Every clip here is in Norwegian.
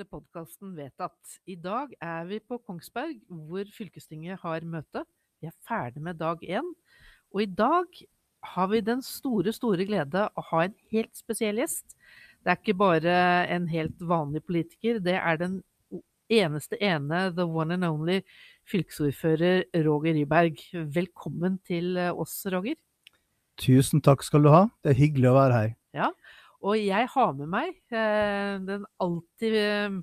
til podkasten Vedtatt. I dag er vi på Kongsberg, hvor fylkestinget har møte. Vi er ferdig med dag én. Og i dag har vi den store, store glede å ha en helt spesiell gjest. Det er ikke bare en helt vanlig politiker, det er den eneste ene, the one and only, fylkesordfører Roger Ryberg. Velkommen til oss, Roger. Tusen takk skal du ha. Det er hyggelig å være her. Ja, og jeg har med meg eh, den alltid eh,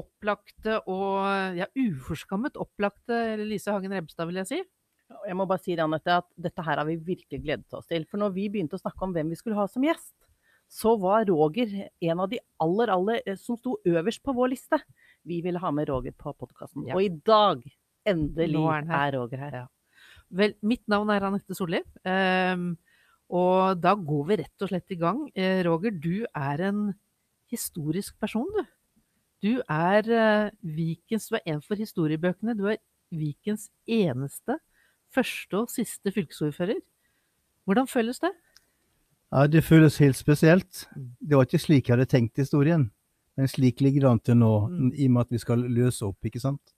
opplagte og ja, uforskammet opplagte Lise Hagen Rebstad, vil jeg si. Jeg må bare si det, Annette, at dette her har vi virkelig gledet oss til. For når vi begynte å snakke om hvem vi skulle ha som gjest, så var Roger en av de aller, aller eh, som sto øverst på vår liste. Vi ville ha med Roger på podkasten. Ja. Og i dag, endelig, er, er, Roger her. Ja. Vel, mitt navn er Anette Solli. Um, og da går vi rett og slett i gang. Eh, Roger, du er en historisk person, du. Du er uh, Vikens Du er en for historiebøkene. Du er Vikens eneste, første og siste fylkesordfører. Hvordan føles det? Ja, Det føles helt spesielt. Det var ikke slik jeg hadde tenkt historien. Men slik ligger det an til nå, mm. i og med at vi skal løse opp, ikke sant.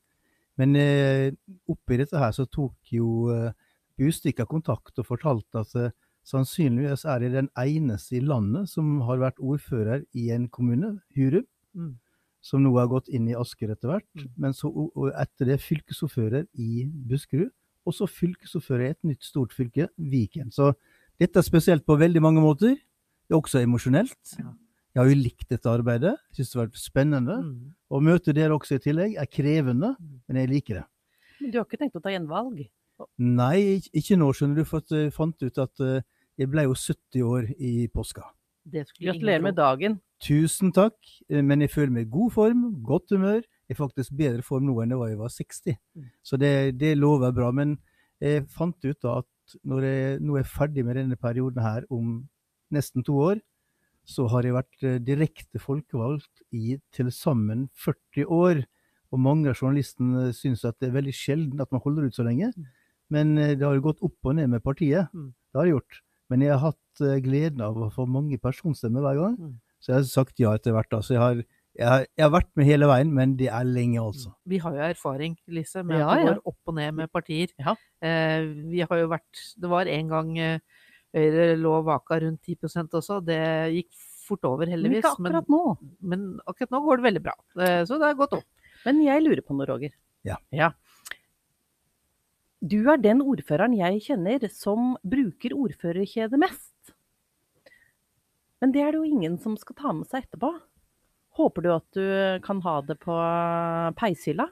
Men eh, oppi dette her så tok jo eh, Bustikka kontakt og fortalte at eh, Sannsynligvis er jeg den eneste i landet som har vært ordfører i en kommune, Hurum, mm. som nå har gått inn i Asker etter hvert. Mm. Men så etter det fylkesordfører i Buskerud, og så fylkesordfører i et nytt stort fylke, Viken. Så dette er spesielt på veldig mange måter. Det er også emosjonelt. Ja. Jeg har jo likt dette arbeidet. Syns det har vært spennende. Mm. Å møte dere også i tillegg er krevende, mm. men jeg liker det. Men du har ikke tenkt å ta gjenvalg? Nei, ikke nå, skjønner du. For jeg eh, fant ut at uh, jeg ble jo 70 år i påska. Gratulerer med dagen. Tusen takk. Eh, men jeg føler meg i god form, godt humør. Jeg er faktisk bedre form nå enn jeg var da jeg var 60. Mm. Så det, det, lover bra. Men jeg fant ut da at når jeg nå er ferdig med denne perioden her om nesten to år, så har jeg vært direkte folkevalgt i til sammen 40 år. Og mange av journalistene syns at det er veldig sjelden at man holder ut så lenge. Men eh, det har jo gått opp og ned med partiet. Mm. Det har det gjort. Men jeg har hatt uh, gleden av å få mange personstemmer hver gang. Mm. Så jeg har sagt ja etter hvert. Altså, jeg har, jeg, har, jeg, har, vært med hele veien, men det er lenge, altså. Vi har jo erfaring, Lise, med ja, at det går opp og ned med partier. Ja. Eh, vi har jo vært Det var en gang eh, Høyre lå vaka rundt 10% også. Det gikk fort over, heldigvis. Men ikke akkurat nå. Men, men akkurat nå går det veldig bra. Eh, så det har gått opp. Men jeg lurer på noe, Roger. Ja. ja. Du er den ordføreren jeg kjenner som bruker ordførerkjedet mest. Men det er det jo ingen som skal ta med seg etterpå. Håper du at du kan ha det på peishylla?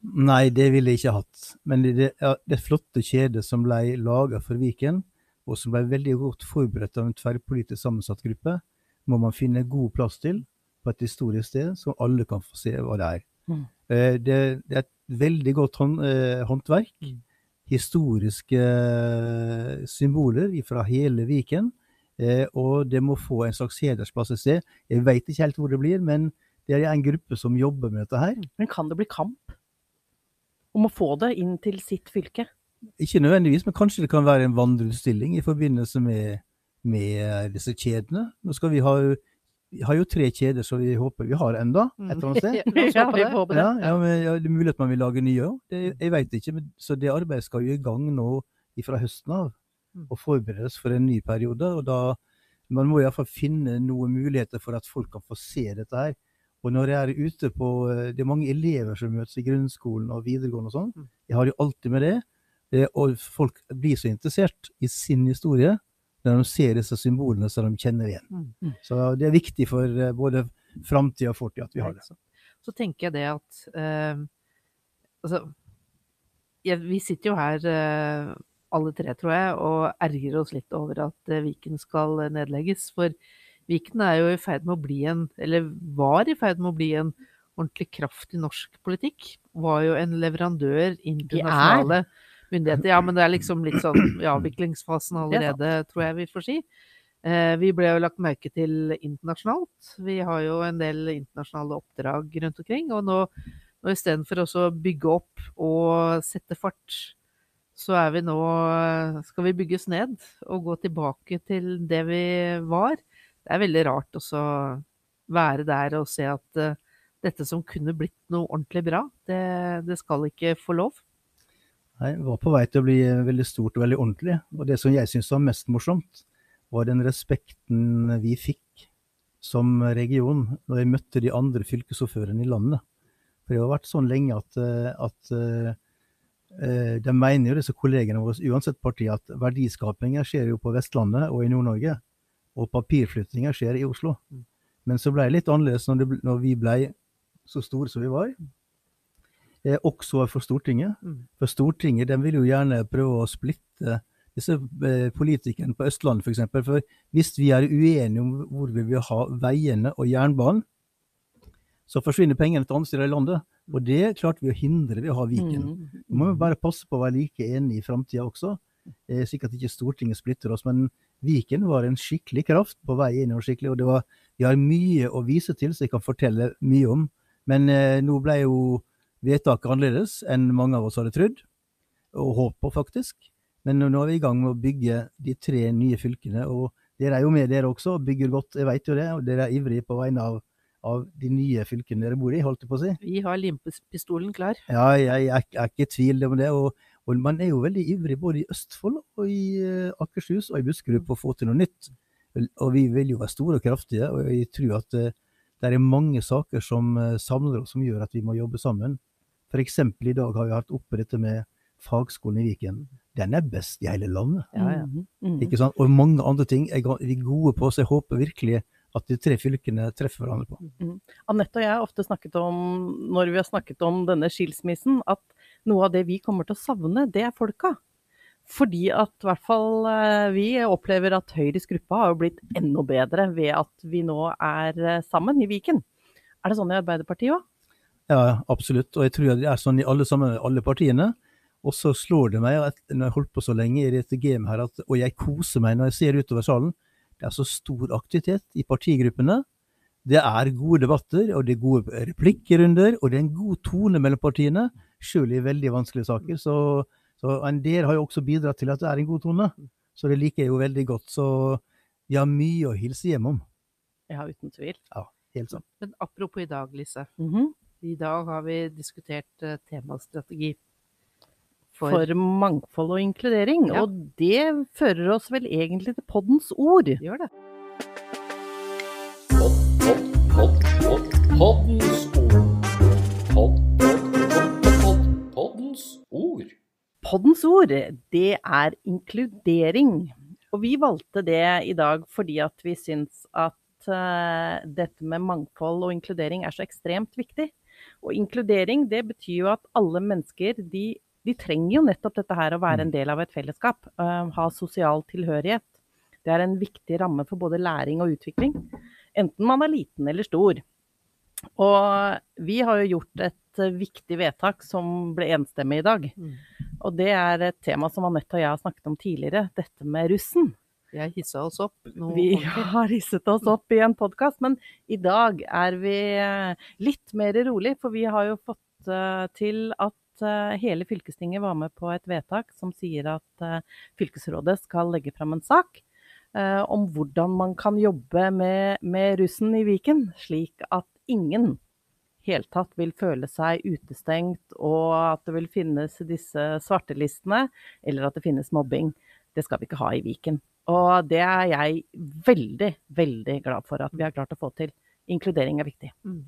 Nei, det ville jeg ikke hatt. Men det, det flotte kjedet som ble laga for Viken, og som ble veldig godt forberedt av en tverrpolitisk sammensatt gruppe, må man finne god plass til på et historisk sted, så alle kan få se hva det er. Mm. Eh, det, det, er et veldig godt hånd, eh, håndverk. Mm. Historiske eh, symboler fra hele Viken. og det må få en slags hedersplass et sted. Jeg veit ikke helt hvor det blir, men det er en gruppe som jobber med dette her. Men kan det bli kamp om å få det inn til sitt fylke? Ikke nødvendigvis, men kanskje det kan være en vandreutstilling i forbindelse med, med disse kjedene. Nå skal vi ha vi har jo tre kjeder som vi håper vi har enda, et eller annet sted. ja, vi håper det. Ja, ja, men, ja, det er mulig at man vil lage nye òg. Jeg veit ikke. Men, så det arbeidet skal jo i gang nå fra høsten av. Mm. Og forberedes for en ny periode. og da Man må iallfall finne noen muligheter for at folk kan få se dette her. Og når jeg er ute på eh, Det er mange elever som møtes i grunnskolen og videregående og sånn. Mm. Jeg har jo alltid med det. Og folk blir så interessert i sin historie når de ser disse symbolene som de kjenner igjen. Mm. mm. Så det er viktig for eh, både framtid og fortid at vi har det. Så, så tenker jeg det at uh, Altså, ja, vi sitter jo her uh, alle tre, tror jeg, og ergrer oss litt over at uh, Viken skal nedlegges. For Viken er jo i ferd med å bli en, eller var i ferd med å bli en ordentlig kraft i norsk politikk. Var jo en leverandør internasjonale myndigheter. Ja, men det er liksom litt sånn i avviklingsfasen allerede, tror jeg vi får si. Eh, vi ble jo lagt merke til internasjonalt. Vi har jo en del internasjonale oppdrag rundt omkring. Og nå, nå istedenfor å bygge opp og sette fart, så er vi nå Skal vi bygges ned og gå tilbake til det vi var? Det er veldig rart å være der og se at uh, dette som kunne blitt noe ordentlig bra, det, det skal ikke få lov. Nei, var på vei til å bli veldig stort og veldig ordentlig. Og det som jeg syns var mest morsomt, var den respekten vi fikk som region når jeg møtte de andre fylkesordførerne i landet. For det har vært sånn lenge at, eh, at uh, de mener jo disse kollegene våre, uansett parti, at verdiskapinga skjer jo på Vestlandet og i Nord-Norge. Og papirflyttinga skjer i Oslo. Mm. Men så ble det litt annerledes når, det, når vi ble så store som vi var eh, også for Stortinget. Mm. For Stortinget den vil jo gjerne prøve å splitte disse eh, politikerne på Østlandet f.eks. For, for hvis vi er uenige om hvor vi vil ha veiene og jernbanen, så forsvinner pengene til andre steder i landet. Og det klarte vi å hindre ved å ha Viken. Mm. Vi må bare passe på å være like enige i framtida også, eh, slik at ikke Stortinget splitter oss. Men Viken var en skikkelig kraft på vei inn. og skikkelig, og det var, Vi har mye å vise til, så jeg kan fortelle mye om. Men eh, nå ble jo vedtaket annerledes enn mange av oss hadde trodd, og håpet faktisk. Men nå er vi i gang med å bygge de tre nye fylkene. og Dere er jo med, dere også, og bygger godt, jeg vet jo det. og Dere er ivrige på vegne av, av de nye fylkene dere bor i, holdt jeg på å si. Vi har limpistolen klar. Ja, jeg, jeg, jeg er ikke i tvil om det. og, og Man er jo veldig ivrig både i Østfold og i uh, Akershus og i Buskerud på å få til noe nytt. Og vi vil jo være store og kraftige, og jeg tror at uh, det er mange saker som uh, samler oss, som gjør at vi må jobbe sammen. F.eks. i dag har vi hatt oppe dette med fagskolen i Viken. Den er best i hele landet. Ja, ja. Mm. mm. Ikke sant? Og mange andre ting er vi gode på, så jeg håper virkelig at de tre fylkene treffer hverandre på. Mm. Anette og jeg har ofte snakket om, når vi har snakket om denne skilsmissen, at noe av det vi kommer til å savne, det er folka. Fordi at i hvert fall eh, vi opplever at Høyres gruppe har blitt enda bedre ved at vi nå er eh, sammen i Viken. Er det sånn i Arbeiderpartiet òg? Ja, absolutt. Og jeg tror det er sånn i alle, sammen, alle partiene. Og så slår det meg, når jeg har holdt på så lenge i dette gamet her, at, og jeg koser meg når jeg ser utover salen, det er så stor aktivitet i partigruppene. Det er gode debatter, og det er gode replikkrunder, og det er en god tone mellom partiene, sjøl i veldig vanskelige saker. Så, så en del har jo også bidratt til at det er en god tone. Så det liker jeg jo veldig godt. Så vi har mye å hilse hjem om. Ja, uten tvil. Ja, helt sant. Men apropos i dag, Lise. Mm -hmm. I dag har vi diskutert uh, temastrategi. For, for, mangfold og inkludering. Ja. Og det fører oss vel egentlig til poddens ord. Det Gjør det. Pod, pod, pod, pod, poddens ord. Pod, pod, pod, pod, poddens ord. Poddens ord, det er inkludering. Og vi valgte det i dag fordi at vi syns at uh, dette med mangfold og inkludering er så ekstremt viktig. Og inkludering det betyr jo at alle mennesker de, de trenger jo nettopp dette her å være en mm. del av et fellesskap. Uh, ha sosial tilhørighet. Det er en viktig ramme for både læring og utvikling. Enten man er liten eller stor. Og vi har jo gjort et viktig vedtak som ble enstemmig i dag. Mm. Og det er et tema som Anette og jeg har snakket om tidligere, dette med russen. Har hissa oss opp. vi har hisset oss opp i en podkast, men i dag er vi eh, litt mer rolig, for vi har jo fått uh, til at uh, hele fylkestinget var med på et vedtak som sier at fylkesrådet skal legge fram en sak om hvordan man kan jobbe med, med russen i Viken, slik at ingen helt tatt vil føle seg utestengt, og at det vil finnes disse svartelistene, eller at det finnes mobbing. Det skal vi ikke ha i Viken. Og det er jeg veldig, veldig glad for at vi har klart å få til. Inkludering er viktig. Mm.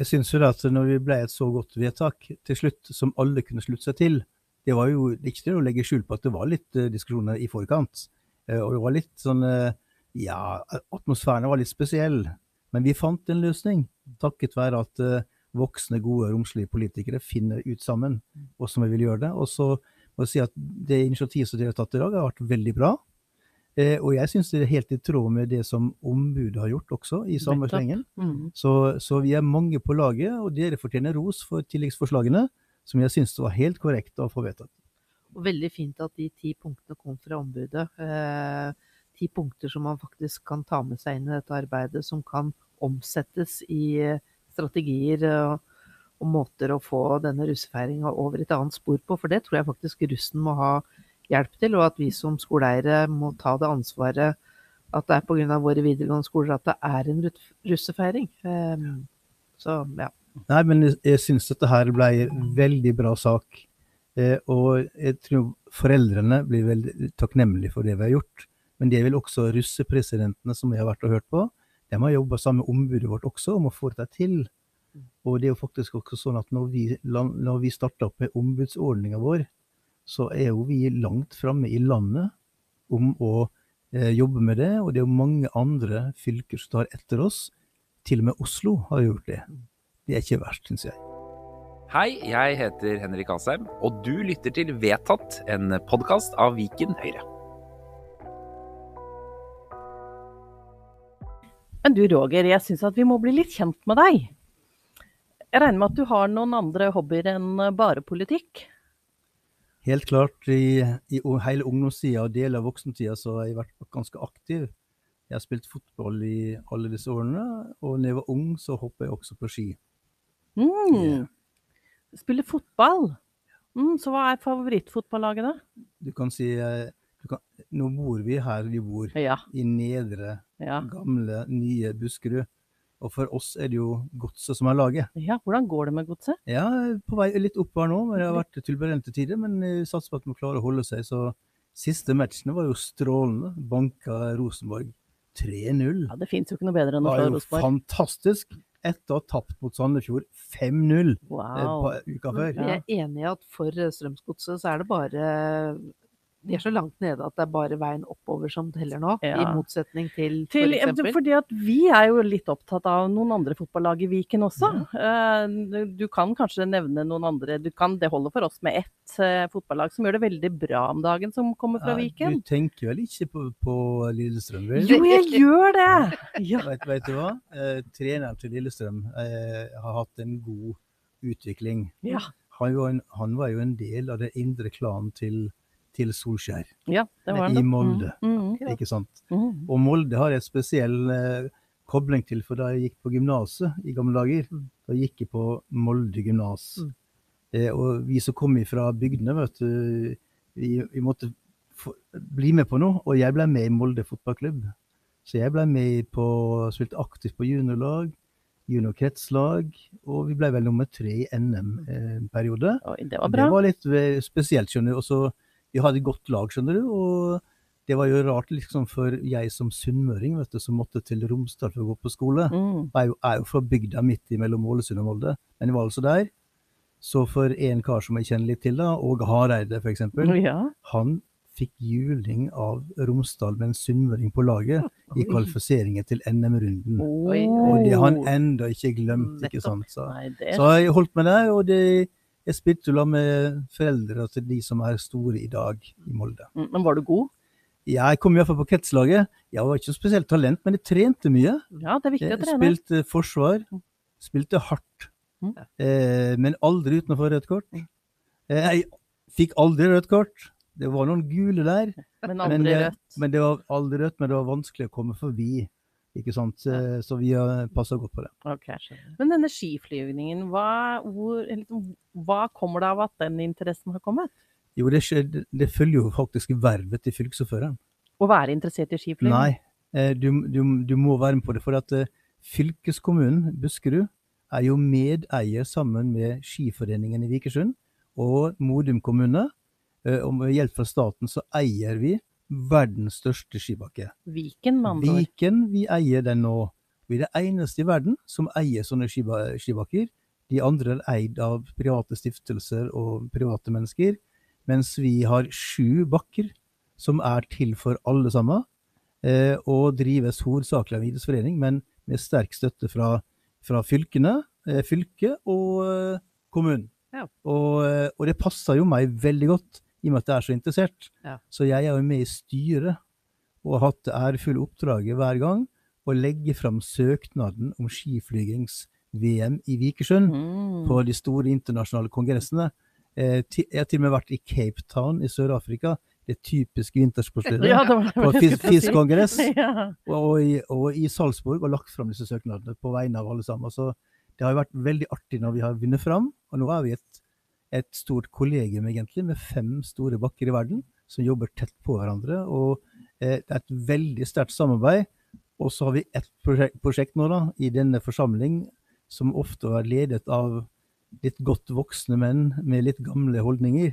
Jeg syns jo at når vi ble et så godt vedtak til slutt, som alle kunne slutte seg til, det var jo ikke til å legge skjul på at det var litt uh, diskusjoner i forkant. Uh, og det var litt sånn uh, Ja, atmosfæren var litt spesiell. Men vi fant en løsning, takket være at voksne, gode, romslige politikere finner ut sammen hvordan vi vil gjøre det. Og så jeg si at det initiativet som dere har tatt i dag, har vært veldig bra. Eh, og jeg syns det er helt i tråd med det som ombudet har gjort også, i samme slengen. Mm. Så, så, vi er mange på laget, og dere fortjener ros for tilleggsforslagene, som jeg syns var helt korrekt å få vedtatt. Og veldig fint at de ti punktene kom fra ombudet. Eh, ti punkter som man faktisk kan ta med seg inn i dette arbeidet, som kan omsettes i strategier og, og måter å få denne russefeiringa over et annet spor på. For det tror jeg faktisk russen må ha hjelp til, og at vi som skoleeiere må ta det ansvaret at det er pga. våre videregående skoler at det er en russefeiring. Ehm, så ja. Nei, men jeg, syns dette her ble en veldig bra sak. Eh, og jeg tror foreldrene blir veldig takknemlige for det vi har gjort. Men det vil også russepresidentene som vi har vært og hørt på. De har jobba sammen med ombudet vårt også om å få dette til. Og det er jo faktisk også sånn at når vi, når vi starta opp med ombudsordninga vår, så er jo vi langt framme i landet om å eh, jobbe med det. Og det er jo mange andre fylker som tar etter oss. Til og med Oslo har gjort det. Det er ikke verst, syns jeg. Hei, jeg heter Henrik Asheim, og du lytter til Vedtatt, en podkast av Viken Høyre. Men du Roger, jeg syns at vi må bli litt kjent med deg. Jeg regner med at du har noen andre hobbyer enn bare politikk? Helt klart, i, i hele ungdomstida og deler av voksentida så har jeg vært ganske aktiv. Jeg har spilt fotball i alle disse årene, og da jeg var ung så hoppa jeg også på ski. Mm. Spiller fotball. Mm, så hva er favorittfotballaget, da? Du kan si eh, du kan, Nå bor vi her vi bor, Ja. i nedre, ja. gamle, nye Buskerud. Og for oss er det jo Godset som er laget. ja hvordan går det med godset? Ja, på vei litt opp her nå, men det har vært turbulente tider. Men vi satser på at vi klarer å holde seg. Så siste matchene var jo strålende. Banka Rosenborg 3-0. Ja, Det fins jo ikke noe bedre enn Det å var slå jo Rosenborg. fantastisk. Etter å ha tapt mot Sandefjord 5-0 eh, Wow. uka før. Jeg er enig i at for Strømsgodset så er det bare De er så langt nede at det er bare veien oppover som teller nå, Ja. i motsetning til Til, for eksempel. fordi at vi er jo litt opptatt av noen andre fotballag i Viken også. Eh, du- kan kanskje nevne noen andre. Du kan, det holder for oss med ett eh, fotballag som gjør det veldig bra om dagen, som kommer fra ja, Viken. Du tenker vel ikke på, på Lillestrøm, vel? Jo, jeg gjør det! Ja. Vet, vet du hva? Eh, treneren til Lillestrøm eh, har hatt en god utvikling. Ja. Han, var en, han var jo en del av det indre klanen til, til Solskjær ja, det var i. Molde. Mm, mm, Ikke sant? mm. Og Molde har jeg spesiell eh, kobling til, for da jeg gikk på gymnaset i gamle dager, Mm. da gikk jeg på Molde gymnas. Mm. Eh, og vi som kom fra bygdene, vet du, vi, vi måtte få, bli med på noe, og jeg ble med i Molde fotballklubb. Så jeg ble med på, spilte aktivt på juniorlag, juniorkretslag, og vi ble vel nummer tre i NM eh, en periode. Eh, det var bra. Det var litt eh, spesielt, skjønner du. Og så, vi hadde et godt lag, skjønner du. Og det var jo rart liksom for jeg som sunnmøring, vet du, som måtte til Romsdal for å gå på skole. Mm. Jeg er jo, er jo fra bygda midt mellom Ålesund og Molde, men jeg var altså der. Så for en kar som jeg kjenner litt til, da, Åge Hareide f.eks., Ja. han fikk juling av Romsdal med en sunnmøring på laget i kvalifiseringen til NM-runden. Og det har han ennå ikke glemt, ikke sant. Så. Så jeg holdt meg der, og det, jeg spilte jo sammen med foreldre til de som er store i dag i Molde. Mm, Men var du god? Jeg kom iallfall på kretslaget. Jeg var ikke noe spesielt talent, men jeg trente mye. Ja, det er viktig å Jeg spilte forsvar, spilte hardt, Mm. eh, men aldri uten å få rødt kort. Eh, jeg fikk aldri rødt kort. Det var noen gule der, Men aldri rødt. men det var aldri rødt, men det var vanskelig å komme forbi. Ikke sant? Eh, Så vi har passa godt på det. Okay. Men denne skiflyvningen, hva, hvor, liksom, hva kommer det av at den interessen har kommet? Jo, det, skjer- det følger jo faktisk vervet til fylkesordføreren. Å være interessert i skiflyging? Nei, eh, du, du, du må være med på det. For at eh, fylkeskommunen Buskerud er jo medeier sammen med Skiforeningen i Vikersund og Modum kommune. Eh, Og med hjelp fra staten så eier vi verdens største skibakke. Viken, med. Viken, vi eier den nå. Vi er det eneste i verden som eier sånne skibakker. De andre er eid av private stiftelser og private mennesker. Mens vi har sju bakker som er til for alle sammen. Eh, og drives hovedsakelig av en idrettsforening, men med sterk støtte fra, fra fylkene, eh, fylket og eh, kommunen. Ja. Og, og det passer jo meg veldig godt, i og med at jeg er så interessert. Ja. Så jeg er jo med i styret og har hatt det ærefulle oppdraget hver gang å legge fram søknaden om skiflygings-VM i Vikersund Mm. på de store internasjonale kongressene. Eh, jeg har til og med vært i Cape Town i Sør-Afrika, det typiske vintersportsstedet, Ja, på FIS-kongress. si. Ja. og, i- og i Salzburg, og lagt fram disse søknadene på vegne av alle sammen. Så det har vært veldig artig når vi har vunnet fram, og nå er vi et, et stort kollegium egentlig, med fem store bakker i verden, som jobber tett på hverandre. og Eh, Det er et veldig sterkt samarbeid. Og så har vi et prosjekt, prosjekt nå da, i denne forsamling som ofte er ledet av litt godt voksne menn med litt gamle holdninger.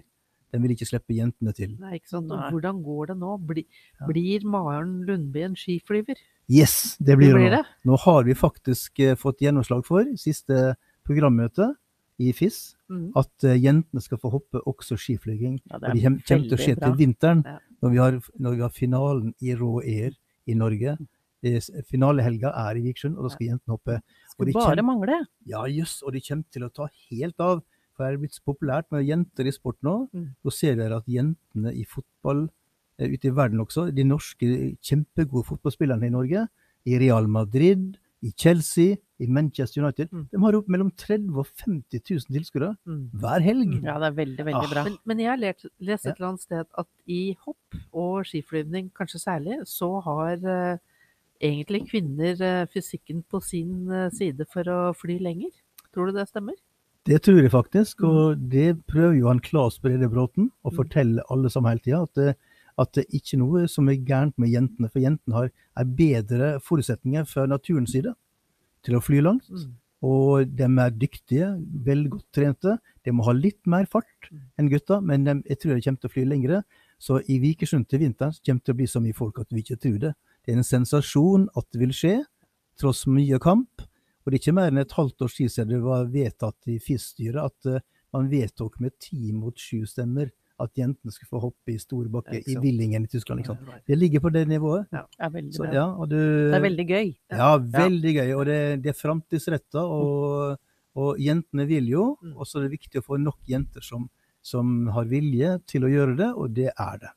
Den vil ikke slippe jentene til. Nei, ikke sant. Og Nei. hvordan går det nå? Bli, Ja. Blir Maren Lundby en skiflyver? Yes, det blir det blir det. Nå har vi faktisk eh, fått gjennomslag for, siste programmøte i FIS, Mm. at uh, jentene skal få hoppe også skiflyging. Ja, Og det kommer til å skje til vinteren, Ja. når, vi har, når vi har finalen i Rå Air i Norge. Er- Finalehelga er i Vikersund, og da skal jentene hoppe. Skulle de bare mangle. Ja, jøss, og de kommer til å ta helt av. For det er blitt så populært med jenter i sport nå. Mm. Så ser dere at jentene i fotball eh, ute i verden også, de norske kjempegode fotballspillerne i Norge, i Real Madrid, i Chelsea, i Manchester United, Mm. de har opp mellom 30 og 50 000 tilskuere Mm. hver helg. Ja, det er veldig, veldig Ah. bra. Men, men jeg har lært, lest et eller annet sted at i hopp og skiflyvning, kanskje særlig, så har uh, egentlig kvinner uh, fysikken på sin uh, side for å fly lenger. Tror du det stemmer? Det tror jeg faktisk, og det prøver jo han Claes Brede Bråten å Mm. fortelle alle sammen hele tida. At, det- at det ikke er noe som er gærent med jentene. For jentene har er bedre forutsetninger fra naturens side til å fly langt. Mm. Og de er dyktige, veldig godt trente. De må ha litt mer fart Mm. enn gutta, men de, jeg tror de kommer til å fly lengre. Så i Vikersund til vinteren kommer det til å bli så mye folk at vi ikke tror det. Det er en sensasjon at det vil skje, tross mye kamp. Og det er ikke mer enn et halvt års tid siden det var vedtatt i FIS-styret at eh, man vedtok med ti mot sju stemmer at jentene skulle få hoppe i stor bakke i Willingen Villingen i Tyskland. Ikke sant? Det ligger på det nivået. Det er veldig Så, bra. ja, og du, Det er veldig gøy. ja, veldig gøy. Og det, det er framtidsretta, og, og jentene vil jo. Mm. Og så er det viktig å få nok jenter som, som har vilje til å gjøre det, og det er det.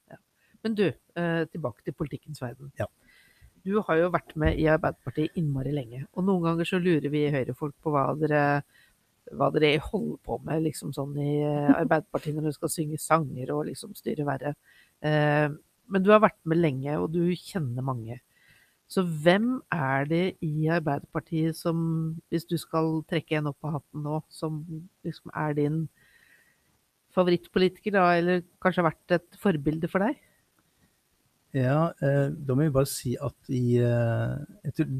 Men du, eh, tilbake til politikkens verden. Ja. Du har jo vært med i Arbeiderpartiet innmari lenge, og noen ganger så lurer vi Høyre-folk på hva dere, hva dere holder på med liksom sånn i eh, Arbeiderpartiet når dere skal synge sanger og liksom styre verre. Eh, Men du har vært med lenge, og du kjenner mange. Så hvem er det i Arbeiderpartiet som, hvis du skal trekke en opp av hatten nå, som liksom er din favorittpolitiker, da, eller kanskje har vært et forbilde for deg? Ja, eh, da må jeg bare si at i,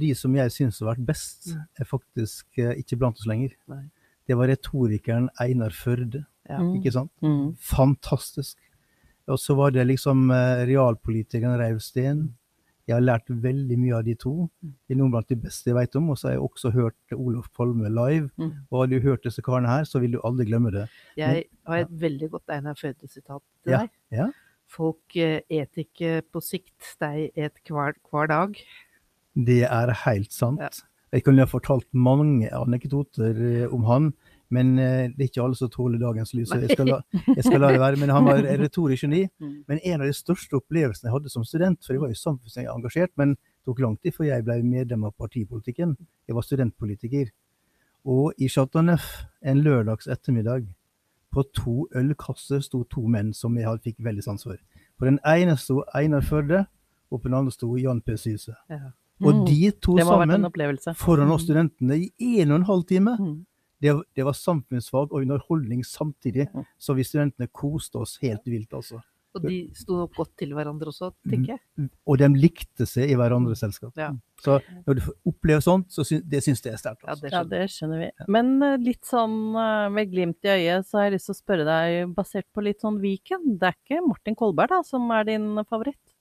de som jeg syns har vært best, Mm. er faktisk ikke blant oss lenger. Nei. Det var retorikeren Einar Førde, Ja. Mm. ikke sant? Mm. Fantastisk. Og så var det liksom eh, realpolitikeren Reiv Steen. Jeg har lært veldig mye av de to. De er noen blant de beste jeg vet om. Og så har jeg også hørt Olof Palme live. Mm. Og har du hørt disse karene her, så vil du aldri glemme det. Jeg har et veldig godt Einar Førde-sitat til Ja, deg. ja. Folk eh, et ikke på sikt, de et hver, hver dag. Det er helt sant. Ja. Jeg kunne ha fortalt mange anekdoter eh, om han, men eh, det er ikke alle som tåler dagens lys. Jeg skal, la, jeg skal la det være. Men han var et retorisk geni. Mm. Men en av de største opplevelsene jeg hadde som student, for jeg var jo samfunnsengasjert, men det tok lang tid før jeg ble medlem av partipolitikken. Jeg var studentpolitiker. Og i Chateauneuf en lørdags ettermiddag, på to ølkasser sto to menn som jeg fikk veldig sans for. På den ene sto Einar Førde, og på den andre sto Jan P. Syse. Ja. Og Mm. de to sammen foran oss studentene i en og en halv time. Mm. Det, det var samfunnsfag og underholdning samtidig, Mm. så vi studentene koste oss helt vilt, altså. Og de sto nok godt til hverandre også, tenker jeg. Og de likte seg i hverandres selskap. Ja. Så når du opplever oppleve sånt, så syns, det syns jeg er sterkt. Ja, Altså. det Ja, skjønner det skjønner vi. Men eh, litt sånn eh, med glimt i øyet, så har jeg lyst til å spørre deg, basert på litt sånn Viken, det er ikke Martin Kolberg da, som er din favoritt?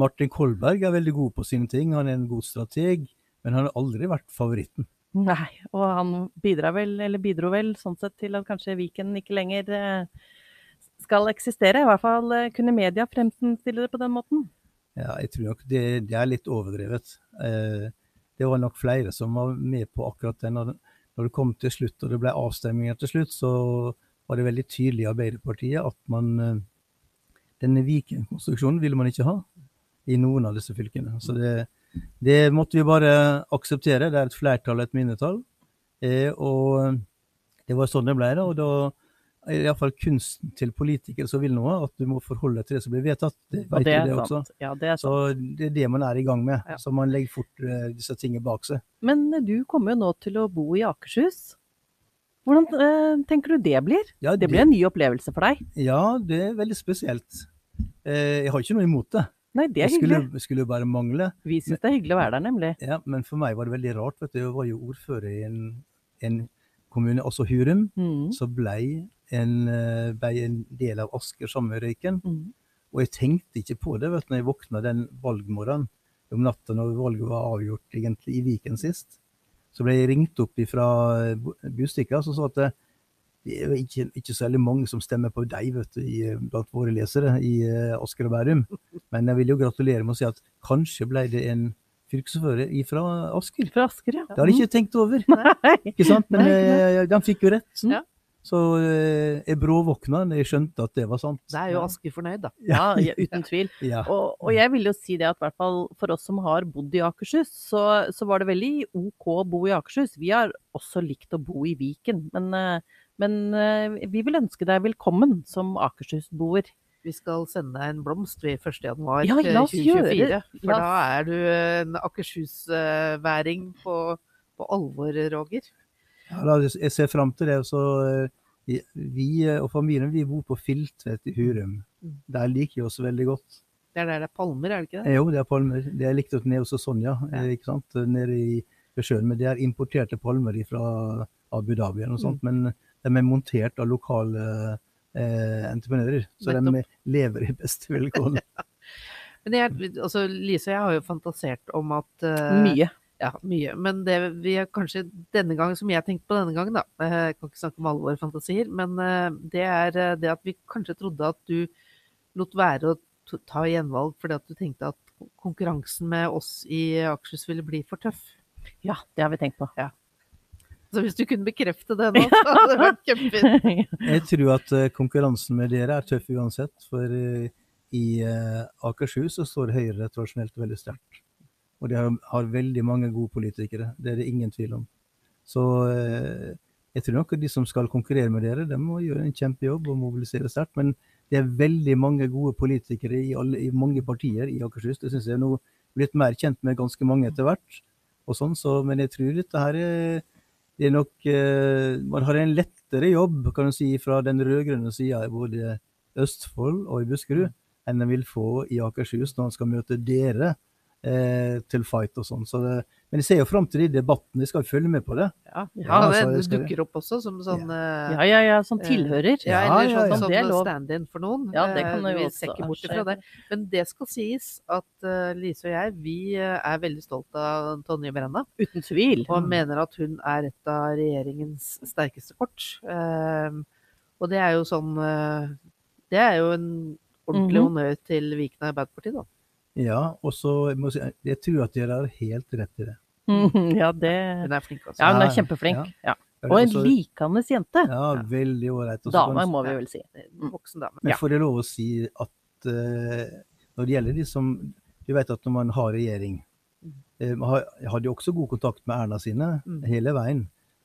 Martin Kolberg er veldig god på sine ting, han er en god strateg, men han har aldri vært favoritten. Nei, og han bidrar vel, eller bidro vel sånn sett til at kanskje Viken ikke lenger eh, skal eksistere. I hvert fall eh, kunne media fremstille det på den måten. Ja, jeg tror nok det, det er litt overdrevet. Eh, det var nok flere som var med på akkurat det. Når, det kom til slutt, og det ble avstemninger til slutt, så var det veldig tydelig i Arbeiderpartiet at man denne Viken-konstruksjonen ville man ikke ha i noen av disse fylkene. Så det, det måtte vi bare akseptere. Det er et flertall og et mindretall. Eh, og det var sånn det ble. da, og da er iallfall kunsten til politikere som vil noe, at du må forholde deg til det som blir vedtatt. Det vet det du det også. sant. Ja, det. Så det er det man er i gang med. Ja. Så man legger fort eh, disse tingene bak seg. Men eh, du kommer jo nå til å bo i Akershus. Hvordan eh, tenker du det blir? Ja, Det blir en ny opplevelse for deg. ja, det er veldig spesielt. Eh, jeg har ikke noe imot det. Nei, det er skulle, hyggelig. skulle bare mangle. Vi syns det er hyggelig å være der, nemlig. Ja, men for meg var det veldig rart. vet du. Jeg var jo ordfører i en, en kommune, også Hurum, Mm. så ble en, eh, ble en del av Asker sammen med Røyken. Mm. Og jeg tenkte ikke på det vet du, når jeg våkna den valgmorgenen om natta når valget var avgjort egentlig i Viken sist. Så ble jeg ringt opp fra Bustikka som sa at det- det er jo ikke, ikke så veldig mange som stemmer på deg vet du, i, blant våre lesere i eh, Asker og Bærum. Men jeg vil jo gratulere med å si at kanskje ble det en fylkesordfører fra Asker. Fra Asker, ja. Det har jeg ikke tenkt over. Nei. Ikke sant? Men Nei, eh, de fikk jo rett. Ja. Så eh, jeg bråvåkna da jeg skjønte at det var sant. Da er jo Asker fornøyd, da. Ja, uten tvil. Ja. Og, og jeg vil jo si det at i hvert fall for oss som har bodd i Akershus, så, så var det veldig OK å bo i Akershus. Vi har også likt å bo i Viken, men, men eh, vi vil ønske deg velkommen som Akershus-boer. Vi skal sende deg en blomst ved 1. januar Ja, la oss 2024. gjøre- For da er du en Akershus-væring på, på alvor, Roger. Ja, jeg ser fram til det. Så, eh, vi- eh, og familien vi bor på Filtvet i Hurum. Mm. Der liker vi oss veldig godt. Det er der det er palmer, er det ikke det? Eh, Jo, det er palmer. Det er likt nede hos Sonja, ja. ikke sant? nede i sjøen. Men det er importerte palmer fra Abu Dhabi eller noe sånt. Men de er montert av lokale eh, entreprenører. Så de lever i beste velgående. Men jeg, altså, Lise og jeg har jo fantasert om at uh, Mye. Ja, mye. Men det vi har kanskje denne gangen, som jeg tenkte på denne gangen, da eh, Jeg kan ikke snakke om alle våre fantasier, men uh, det er det at vi kanskje trodde at du lot være å ta gjenvalg fordi at du tenkte at konkurransen med oss i Akershus ville bli for tøff. Ja, det har vi tenkt på. Så hvis du kunne bekrefte det nå, så hadde det vært kjempefint. Jeg tror at eh, konkurransen med dere er tøff uansett. For eh, i eh, Akershus så står Høyre tradisjonelt veldig sterkt. Og de har, har veldig mange gode politikere. Det er det ingen tvil om. Så jeg tror nok at de som skal konkurrere med dere, de må gjøre en kjempejobb og mobilisere sterkt. Men det er veldig mange gode politikere i, alle, i mange partier i Akershus. Det syns jeg er nå blitt mer kjent med ganske mange etter hvert. Og sånn, så, men jeg tror dette her er, det er nok eh, Man har en lettere jobb kan du si, fra den rød-grønne sida i både Østfold og i Buskerud enn en vil få i Akershus når en skal møte dere eh, til fight og sånn. Så det- men jeg ser jo fram til de debattene. Jeg skal følge med på det. Ja, Ja, det, det det dukker opp også som sånn eh, Ja, ja, ja, som Eh, tilhører. Ja, Ja, eller ja, sånn, ja. sånn er stand-in for noen. Ja, det kan det jo vi også ser ikke bort ifra det. Men det skal sies at uh, Lise og jeg vi er veldig stolt av Tonje Brenna. Uten tvil. Og mener at hun er et av regjeringens sterkeste kort. Uh, og det er jo sånn uh, Det er jo en ordentlig Mhm. honnør til Viken Arbeiderparti, da. Ja, og så jeg si, jeg tror at dere har helt rett i det. Ja, det Hun er flink, altså. Ja, hun er kjempeflink. Ja. Og Og en likandes likende jente. Ja, veldig ålreit. Dame, må vi vel si. Voksen dame. Men får jeg lov å si at uh, når det gjelder de som Du vet at når man har regjering eh, man har, Jeg hadde jo også god kontakt med Erna sine Mm. hele veien.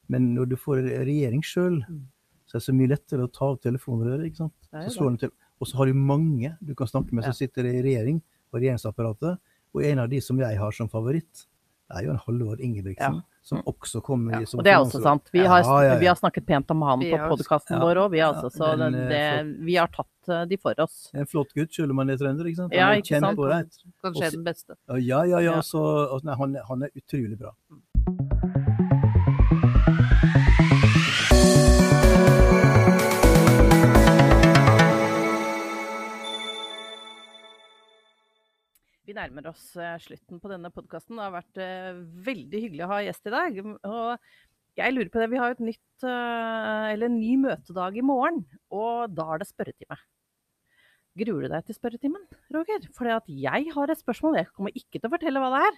Men når du får regjering sjøl, Mm. så er det så mye lettere å ta av telefonrøret. ikke sant? Så slår den til. Og så har du mange du kan snakke med som sitter i regjering og regjeringsapparatet. Og en av de som jeg har som favoritt, det er jo en Halvor Ingebrigtsen. Som også kommer Ja, i som og det er også sant. Vi har, ja, ja. Vi har snakket pent om han på podkasten ja, vår òg, vi ja, altså. Så den, det, eh, det, vi har tatt eh, de for oss. En flott gutt, selv om han er trønder. ikke sant? Ja, Han ikke sant? Kanskje den beste. Ja, ja, ja. Ja. Så, og, nei, han, han er utrolig bra. Vi nærmer oss eh, slutten på denne podkasten. Det har vært eh, veldig hyggelig å ha gjest i dag. Og jeg lurer på det, vi har et nytt, eh, eller en ny møtedag i morgen, og da er det spørretime. Gruer du deg til spørretimen, Roger? For jeg har et spørsmål. Jeg kommer ikke til å fortelle hva det er.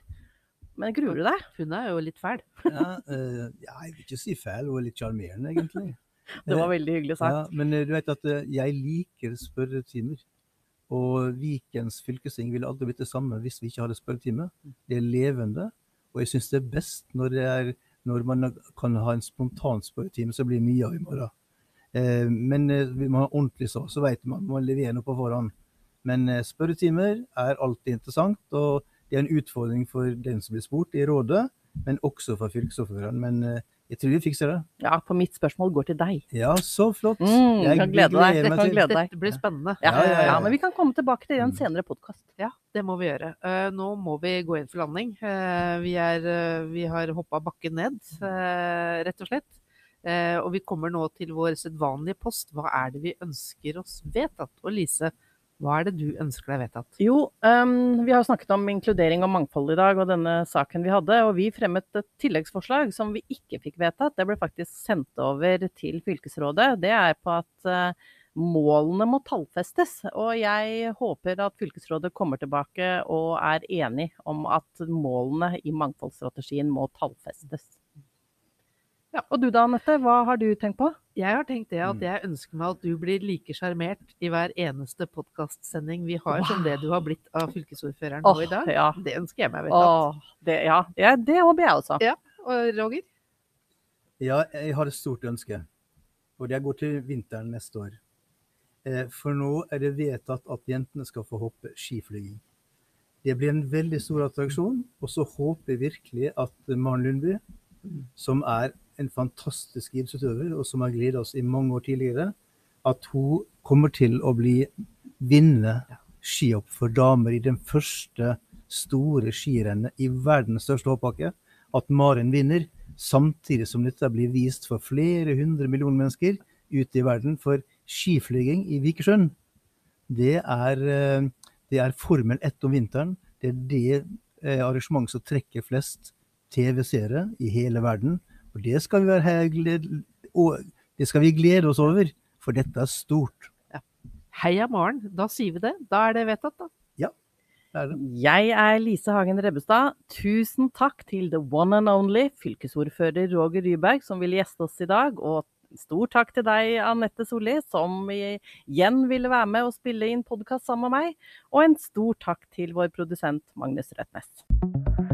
Men gruer du deg? Hun er jo litt fæl. Ja, uh, jeg vil ikke si fæl, hun er litt sjarmerende, egentlig. Det var veldig hyggelig sagt. Ja, men du vet at jeg liker spørretimer. Og Vikens fylkesting ville aldri blitt det samme hvis vi ikke hadde spørretime. Det er levende, og jeg syns det er best når, det er, når man kan ha en spontan spørretime som blir mye av i morgen. Eh, men eh, vil man ha ordentlig så, så vet man man leverer noe på forhånd. Men eh, spørretimer er alltid interessant, og det er en utfordring for den som blir spurt i rådet, men også for fylkesordføreren. Jeg tror vi fikser det. Ja, for mitt spørsmål går til deg. Ja, så flott. Mm, Jeg kan glede deg. Det Kan glede deg. Dette blir spennende. Ja, Ja, ja, ja. men vi kan komme tilbake til det i en Mm. senere podkast. Ja, det må vi gjøre. Uh, nå må vi gå inn for landing. Uh, vi, er, uh, vi har hoppa bakken ned, rett og slett. Eh, og vi kommer nå til vår sedvanlige post. Hva er det vi ønsker oss vedtatt? Og Lise, hva er det du ønsker deg vedtatt? Jo, um, vi har snakket om inkludering og mangfold i dag, og denne saken vi hadde. Og vi fremmet et tilleggsforslag som vi ikke fikk vedtatt. Det ble faktisk sendt over til fylkesrådet. Det er på at uh, målene må tallfestes. Og jeg håper at fylkesrådet kommer tilbake og er enig om at målene i mangfoldsstrategien må tallfestes. Ja, og du da, Anette, hva har du tenkt på? Jeg har tenkt det at Mm. jeg ønsker meg at du blir like sjarmert i hver eneste podkastsending vi har, som det du har blitt av fylkesordføreren nå i dag. ja. Det ønsker jeg meg Vet oh, det, ja, ja, det håper jeg også. Ja. Og Roger? Ja, jeg har et stort ønske. Og det går til vinteren neste år. Eh, For nå er det vedtatt at jentene skal få hoppe skiflyging. Det blir en veldig stor attraksjon. Og så håper jeg virkelig at Maren Lundby, som er en fantastisk idrettsutøver, og som har gledet oss i mange år tidligere, at hun kommer til å bli vinne skihopp for damer i den første store skirennet i verdens største hoppbakke. At Maren vinner, samtidig som dette blir vist for flere hundre millioner mennesker ute i verden. For skiflyging i Vikersund, det er, eh, det er Formel 1 om vinteren. Det er det eh, arrangementet som trekker flest TV-seere i hele verden. Og det skal vi være her og det skal vi glede oss over, for dette er stort. Heia Maren. Da sier vi det. Da er det vedtatt, da. Det er det. Jeg er Lise Hagen Rebbestad. Tusen takk til the one and only fylkesordfører Roger Ryberg, som ville gjeste oss i dag. Og stor takk til deg, Anette Solli, som igjen ville være med og spille inn podkast sammen med meg. Og en stor takk til vår produsent Magnus Røtnes.